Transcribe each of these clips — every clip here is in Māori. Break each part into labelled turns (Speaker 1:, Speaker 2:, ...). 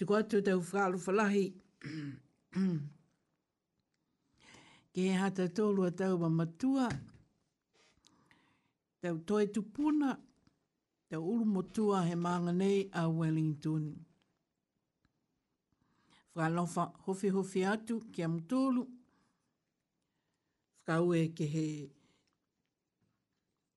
Speaker 1: Tuku atu tau whakaaro whalahi. Ke he hata tōrua tau wa matua. Tau toi tupuna. Tau uru motua he maanga nei a Wellington. Whakalofa hofi hofi atu ki am tōru. Whakaue ke he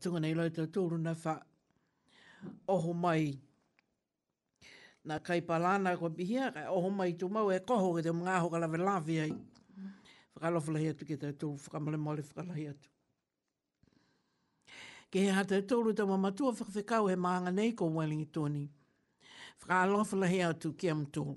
Speaker 1: Tunga nei rautou tōruna wha oho mai na kai pa lana ko bihia kai oho mai tu mau e koho ke te mga ho kala vela vi ai whakalo fula hea tu ke te tolu whakamale mole whakala hea tu ke he hata tolu ta mama tu whakawhikau he maanga nei ko Wellingtoni whakalo fula hea tu ke am tolu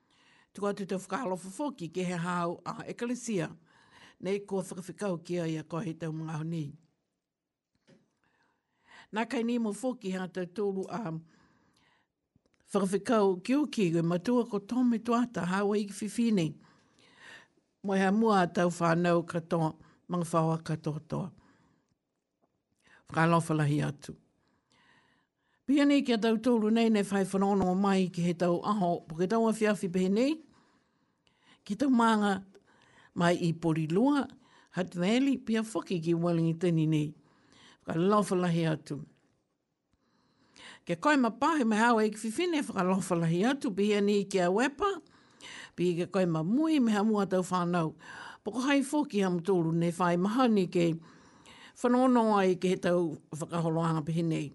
Speaker 1: Tuku atu te whakahalofofo ki ke he hāu a Ekalesia nei kua whakawhikau ki a ia kua hei tau mga honi. Nā kai ni mo fōki hā tau tōru a whakawhikau ki uki i matua ko tōmi tuata hāua i ki whiwhi nei. Mo hea mua a tau whānau katoa, mga whāua katoa toa. Whakarawhalahi atu. Pia nei kia tau tōru nei nei whai whanono mai ki he tau aho, po ke tau awhiawhi pehe nei, ki tau mānga mai i pori loa, Hutt Valley, pia whaki ki Wellington i nei. Whakarawhalahi atu. Kia koe ma pahe me hawa ik fifine whakalofalahi atu pihi ani ki a wepa, pihi kia koe ma mui me ha mua tau whanau. Poko hai fo ki hamu tolu ne whai maha ni ke whanono ai ke he tau whakaholo anga pihi nei.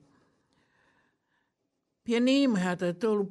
Speaker 1: Piani me ha tau tolu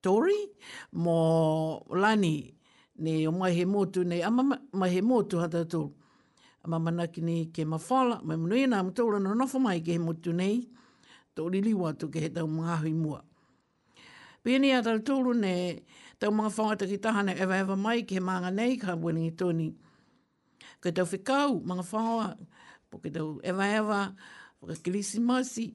Speaker 1: Tori, mo Lani, ne o mai he motu nei ama mai he motu ha tau toru. Ama mana ki ni ke ma fala, me munu e na mo toru no nofo mai ke he motu nei, to li li watu ke he tau mga ahu i mua. Pēnei a tau tūru ne tau mga whangata ki tahana ewa ewa mai ki he maanga nei ka wini i tōni. Kei tau whikau, mga whawa, po kei tau ewa ewa, waka kilisi masi,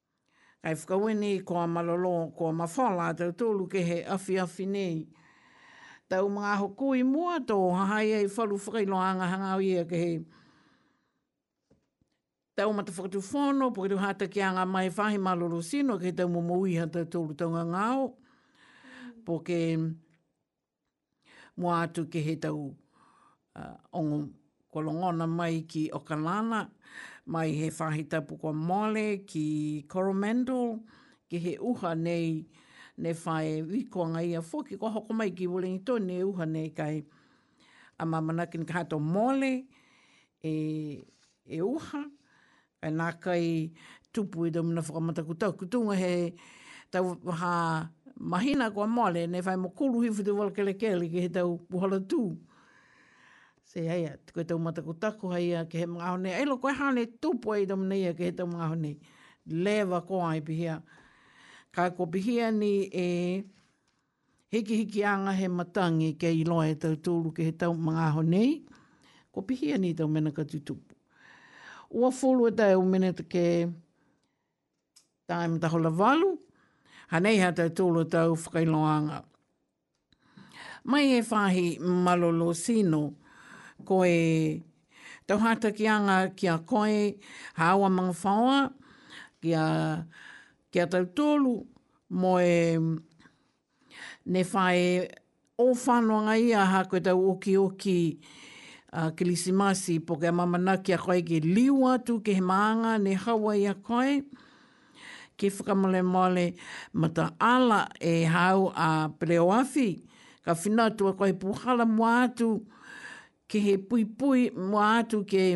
Speaker 1: Kei Whakawene, ko a Mararō, ko a Mawha rātou tōru ke he awhiawhi nei. Tau mga hoku i mua, tō hahaia i wharu whakairo hangahanga au ia ke he tau mata whakatu whono, pukatu hata ki a ngā mahi whahi maroro sino ke he tau momo uiha tau tōru taunga ngāo. Po ke Moa atu ki he tau ongo kua rongo ana mai ki Okalana, mai he whahi tapu kua Mole ki Coromandel, ki he uha nei ne whae wikoa ngai a Foki kua hoko mai ki Wellington ne uha nei kai a Mamanakin kato Mole e, e uha E nā kai tupu i tō muna whakamataku tau ku tūnga he tau waha mahina kua moale nei whai mo kulu hifu te walakele kele ki he tau puhala tū. Se aia, te koe tau mataku taku hai ia ke he mga aho nei. Eilo koe hane tupu ai tō muna ia ke he tau mga aho nei. Lewa koa i pihia. Kai ko pihia ni e Hikihiki anga he matangi kei iloa he tau toru ke he tau mga aho nei. Ko pihi ani tau mena ka tutupu. Ua fulu e tae o mena te ke tae mta hola valu. Hanei ha tau toru tau whakailoa anga. Mai e whahi malolo sino ko e tau hataki anga ki a koe ha awa mga whaoa ki a ki a tau toru Moe, Ne whae o whanoanga i aha koe tau okioki a Kirisimasi, poke a Mamana ki a koe ki liu atu ke he maanga ne haua i a koe. Ki Whakamolemole, ma ta ala e hau a Pereoawhi, ka whina atu a koe puhara mua atu ki he puipui mua atu ke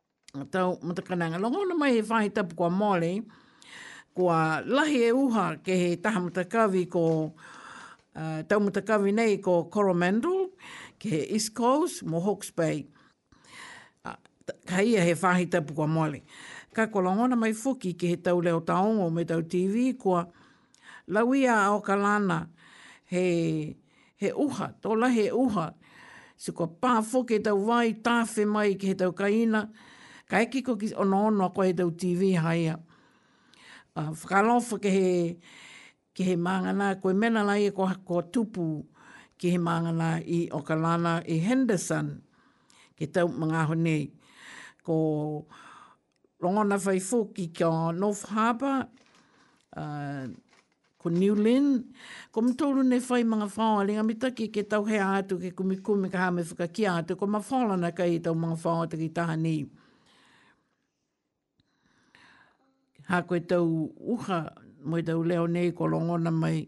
Speaker 1: Tau matakana nga longa ona mai he whahi tapu kua mole, kua lahi e uha ke he taha matakawi ko uh, tau matakawi nei ko Coromandel, ke he East Coast mo Hawke's Bay. Uh, ka ia he whahi tapu kua mole. Ka kua longa ona mai fuki ke he tau leo taongo me tau TV kua Lawi a Aoka Lana, he, he uha, tō la he uha. So kua pā whoke tau wā i tāwhe mai ki he tau kaina, ka eki ko ki ono ono a koe he tau TV haia. Uh, whakalofa ke he, ke he māngana, koe mena lai e ko, ko tupu ki he māngana i Oka Lana, i Henderson, ke tau mga hone. Ko, Rongona whai fōki kia North Harbour, uh, ko New Lynn, ko Mtoru nei whai mga whaoa ringa mi taki ke tau hea atu ke kumi kumi ka hame whaka kia atu ko ma whaolana kai i tau mga whaoa taki taha ni. Ha koe tau uha mo i tau leo nei ko rongona mai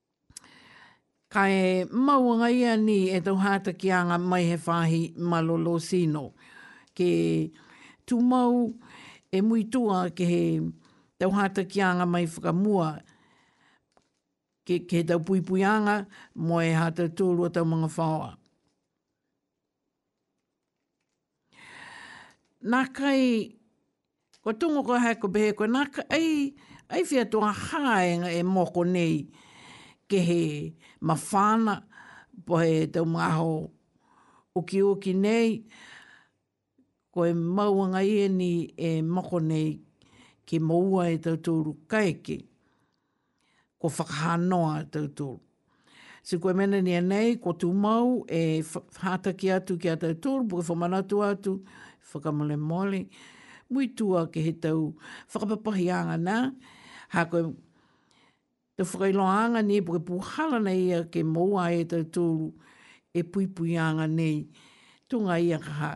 Speaker 1: Kai mau a ngai ani e tau hāta ki anga mai he whāhi malolo sino. Ke tu mau e muitua ke he tau hāta ki anga mai whakamua ke he tau pui pui anga mo e hāta tūrua tau mga whaoa. Nā kai, kua tūnga kua hae ko Beheko, nā kai, ei, ei whia tō ngā hanga e mōko nei ke he ma whāna, po he tau mga aho ukiuki nei, ko e maua ngā ieni e moko nei ki mōua e tau tōru kai ki. Kua whakaha noa a Tautoru. Si koe mena ni anei, ko tu mau e hātaki atu ki a Tautoru, puke whamanato atu, whakamole mole, mui tua ke he tau, whakapapahi anga na, ha koe, te whakailo anga ni, puke puhala na ia ke moua e Tautoru, e pui pui anga nei, tunga ia kaha,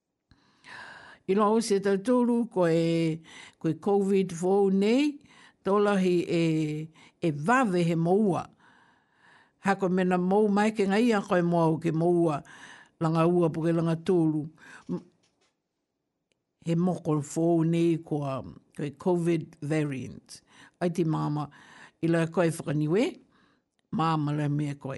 Speaker 1: I rā o se tau tōru kua e, kua Covid whou nei, tō lahi e, e vave he moua. Hā koe mena mou mai ke ngai a koe mo au ke moua, langa ua puke langa tōru. He moko whou nei kua, kua Covid variant. Ai te māma, i lai koe whakaniwe, māma lai mea koe.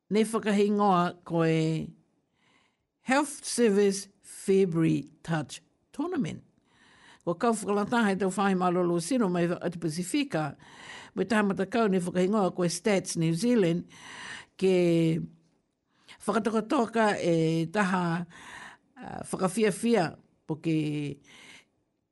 Speaker 1: Nei whakahingoa koe Health Service February Touch Tournament. Kua kau whakalata hai tau whahi mā lolo sino mai whakati Pasifika. Mai taha mata kau nei whakahingoa koe Stats New Zealand ke whakatokatoka e taha uh, whakawhiawhia po ke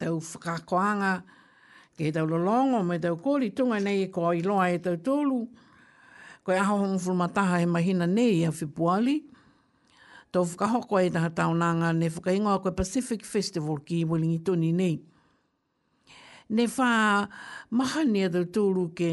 Speaker 1: tau whakakoanga ke tau lolongo me tau kori tunga nei e koi loa e tau tolu koe aho hongo fulmataha he mahina nei a Fipuali tau whakahoko e taha tau nanga ne whakaingoa koe Pacific Festival ki Wilingi Tuni nei ne wha mahani e tau tolu ke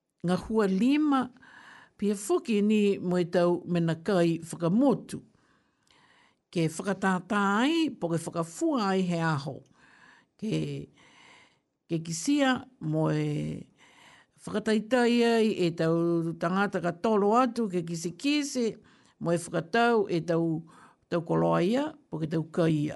Speaker 1: Nga hua lima, pia foki ni moe tau mena kai whakamotu. Ke whakatata ai, po ke whakafua ai he aho. Ke, ke kisia moe whakataitai ai e tau tangata ka toro atu ke kisi kisi moe whakatau e tau, tau koloaia, po ke tau kaia.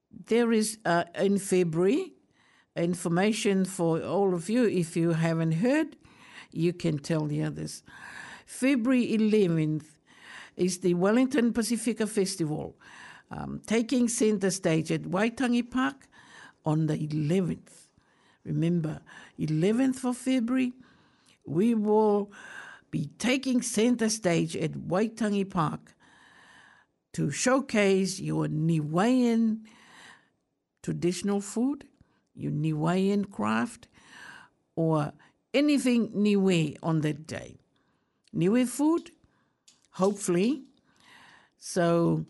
Speaker 1: there is uh, in February information for all of you. If you haven't heard, you can tell the others. February 11th is the Wellington Pacifica Festival, um, taking center stage at Waitangi Park on the 11th. Remember, 11th of February, we will be taking center stage at Waitangi Park to showcase your Niuean traditional food, your Niuean craft, or anything Niue on that day. Niue food, hopefully. So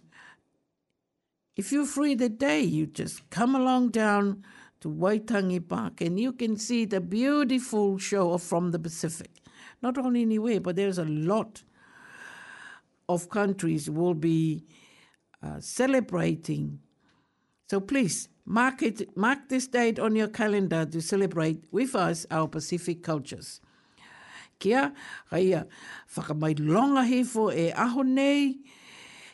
Speaker 1: if you're free that day, you just come along down to Waitangi Park and you can see the beautiful show from the Pacific. Not only Niue, but there's a lot of countries will be uh, celebrating. So please mark it, mark this date on your calendar to celebrate with us our Pacific cultures. Kia, haia, whakamai longa hifo e aho nei,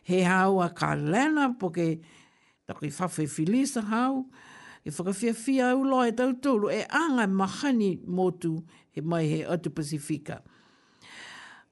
Speaker 1: he hawa ka lana po ke taki whawhi filisa hau, e whakawhia fia au loa e tau tūru, e anga mahani motu he mai he atu Pasifika.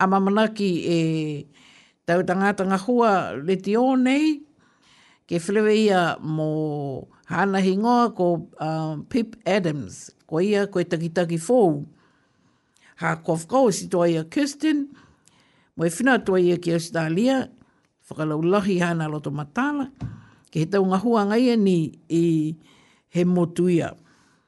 Speaker 1: a Mamanaki e tau ta nga tanga hua le ti o nei ke wherewe ia mo hana hi ngoa ko uh, Pip Adams ko ia ko e takitaki fou ha ko whakao si toa ia Kirsten mo e whina toa ia ki Australia whakalau lahi hana loto matala ke he tau nga hua ngai e ni i he motu ia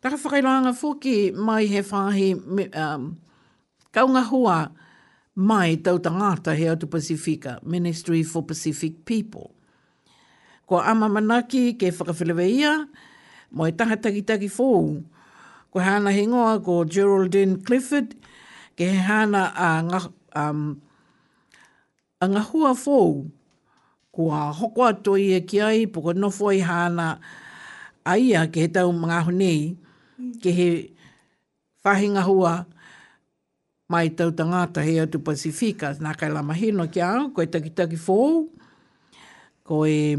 Speaker 1: Ka whakairanga whoki mai he whahi um, kaunga hoa mai tau tangata he auto Pasifika, Ministry for Pacific People. Ko ama manaki ke whakawhilewe ia, mo e taha takitaki fōu. Ko hana he ngoa ko Geraldine Clifford, ke he hana a, nga, um, A nga hua fou, kua hoko atua ia ki a ipo, kua nofo i Haana a ia ki he tau mga ahu nei, ki he whahinga hua mai tau tangata he autu Pasifika, na kai lama hino ki a au, koe takitaki fou, koe.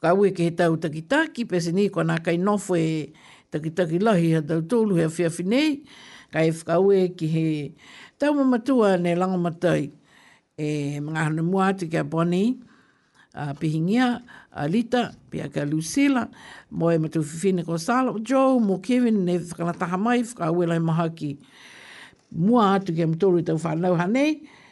Speaker 1: Whakaaue ki he tau takitaki, pesenī ko ana kai nofo e takitaki lahi ha tau tolu he awhiawhi nei, kai whakaaue ki he tau ma matua nei Rangamatai e mga hana mua atu ki a Bonnie, a Pihingia, a Rita, pia ki a Lucila, mo e matu whiwhine ko Salo, Joe, mo Kevin, ne whakarataha mai, whakaaue lai mahaki mua atu ki a matoru tau whanau hanei,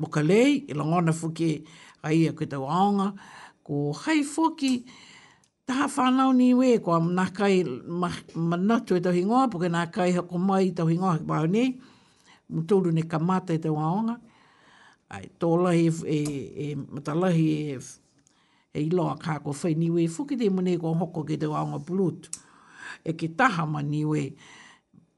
Speaker 1: Mokalei, i rongo ana whoki a ia ki tau aonga, ko hai whoki, taha whanau niue, ko na kai manatu e tau hingoa, po ke na kai hoko mai i tau hingoa ki pahau nei, mo toru nei ka mata i tau aonga, ai, to lahi e, e, mata lahi e, e iloa ka ko whai niue whoki te mone ko hoko ki tau aonga pulutu, e ki taha ma niue,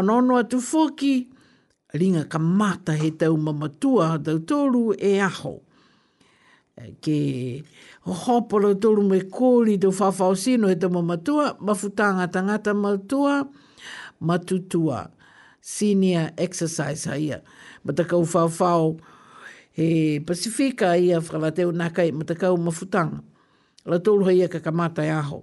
Speaker 1: Anō noa atu whōki, ringa ka māta he tau ma matua tau tōru e aho. Ke hōporo tōru me kōri tō whawhao sino he tau ma matua, mafu tānga tangata matua, matutua, senior exercise haia. Matakau whawhao, he pasifika ia whakarateo nā kai matakau mafutanga. Ra tōru haia ka kamata e aho.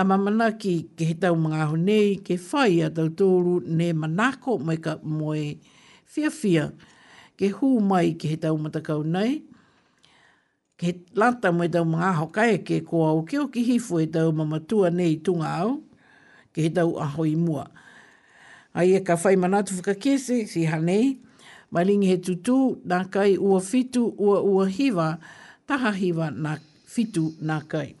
Speaker 1: A Mamanaki, ke he tau mangaho nei, ke whai a tau tōru ne manako mai ka moe whiawhia, ke hū mai ki he tau matakau nei, ke he lata mai tau mangaho ka eke ko au keo ki hifo e tau ma matua nei i tunga au, ke he tau aho i mua. A ia ka whai mana atu whakakese, si ha nei, mai ringi he tutū, na kai ua whitu, ua ua hiwa, taha hiwa na whitu na kai.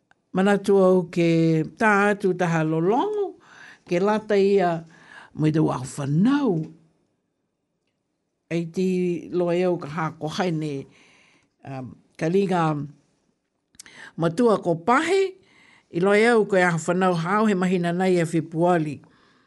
Speaker 1: Manatu au ke tā atu taha loloango, ke lata ia me te wā whanau. Ei tī loa e au ka hāko hai ne, um, ka ringa matua ko Pahe, i loa e au koe aha whanau hao he mahina nei e Whipuali.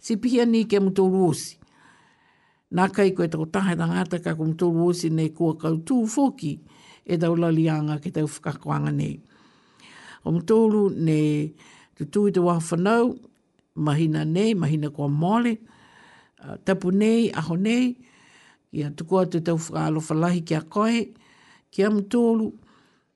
Speaker 1: Sipihia ni ke mu toru osi. Na kai koe tau tahe tangata ka kum toru osi nei kua kau tu foki e tau lalianga ke tau whakakoanga nei. Kum toru ne tutu i te waha whanau, mahina nei, mahina kua mole, uh, tapu nei, aho nei, ia tukua te tau whakaalo whalahi kia koe, kia
Speaker 2: mtoru,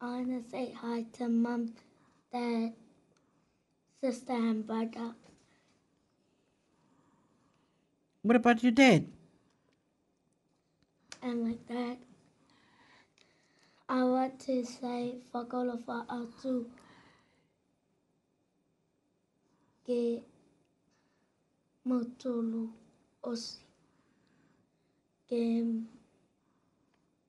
Speaker 2: I
Speaker 1: wanna say
Speaker 3: hi to mum, dad, sister and brother.
Speaker 1: What about your dad?
Speaker 3: And my dad. I want to say whakaora wha atu ke motolo osi. Ke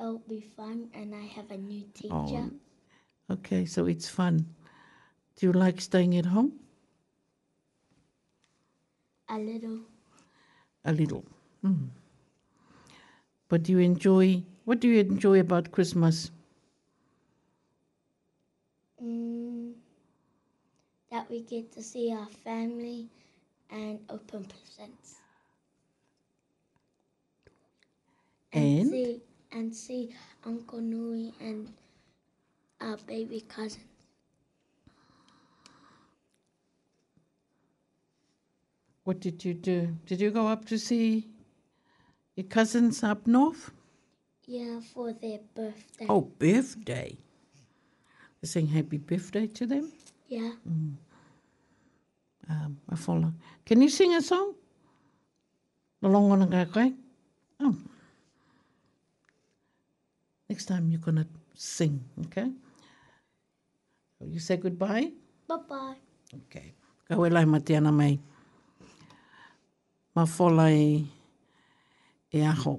Speaker 3: it'll be fun, and I have a new teacher.
Speaker 1: Oh. Okay, so it's fun. Do you like staying at home?
Speaker 3: A little.
Speaker 1: A little. Mm. But do you enjoy? What do you enjoy about Christmas?
Speaker 3: Mm, that we get to see our family and open presents.
Speaker 1: And, and
Speaker 3: see and see Uncle Nui and our baby cousins.
Speaker 1: What did you do? Did you go up to see your cousins up north?
Speaker 3: Yeah, for their birthday.
Speaker 1: Oh, birthday. They sing happy birthday to them?
Speaker 3: Yeah. Mm.
Speaker 1: Um, I follow. Can you sing a song? Ka rongo ana kai koe? Oh. Next time you're gonna sing, okay? You say goodbye?
Speaker 3: Bye-bye.
Speaker 1: Okay. Ka hoi lai mati ana mai. Ma folai e aho.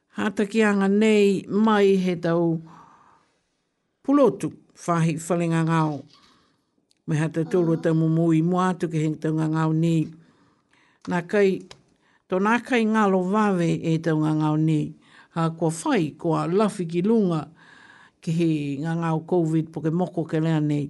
Speaker 1: Hātakianga nei mai he tau pulotu, whāhi wharenga ngao, me hata tōrua tau momo i mua atu ki he taunga ngao nī. Nā kai, tō nā kai ngalo wawe e taunga ngao nī, hā kua whai, kua lawhi ki runga ki he ngangao Covid poke moko ke lea nei.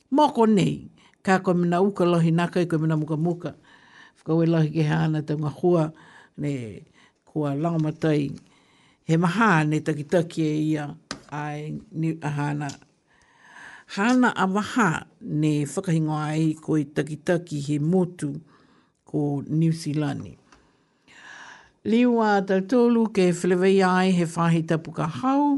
Speaker 1: Mō konei, ka koe mena uka lohi, nā koe koe mena muka muka. Whakaue lohi ke hā ana taunga hua, ne, ko a Rangamatai, he mahā ne takitaki e ia, āe, ni, a hāna, hāna a mahā ne whakahingoa ai ko i takitaki he motu ko Niusilani. Liu a tau tolu ke
Speaker 4: whelewei ai he whāhi tapuka hau,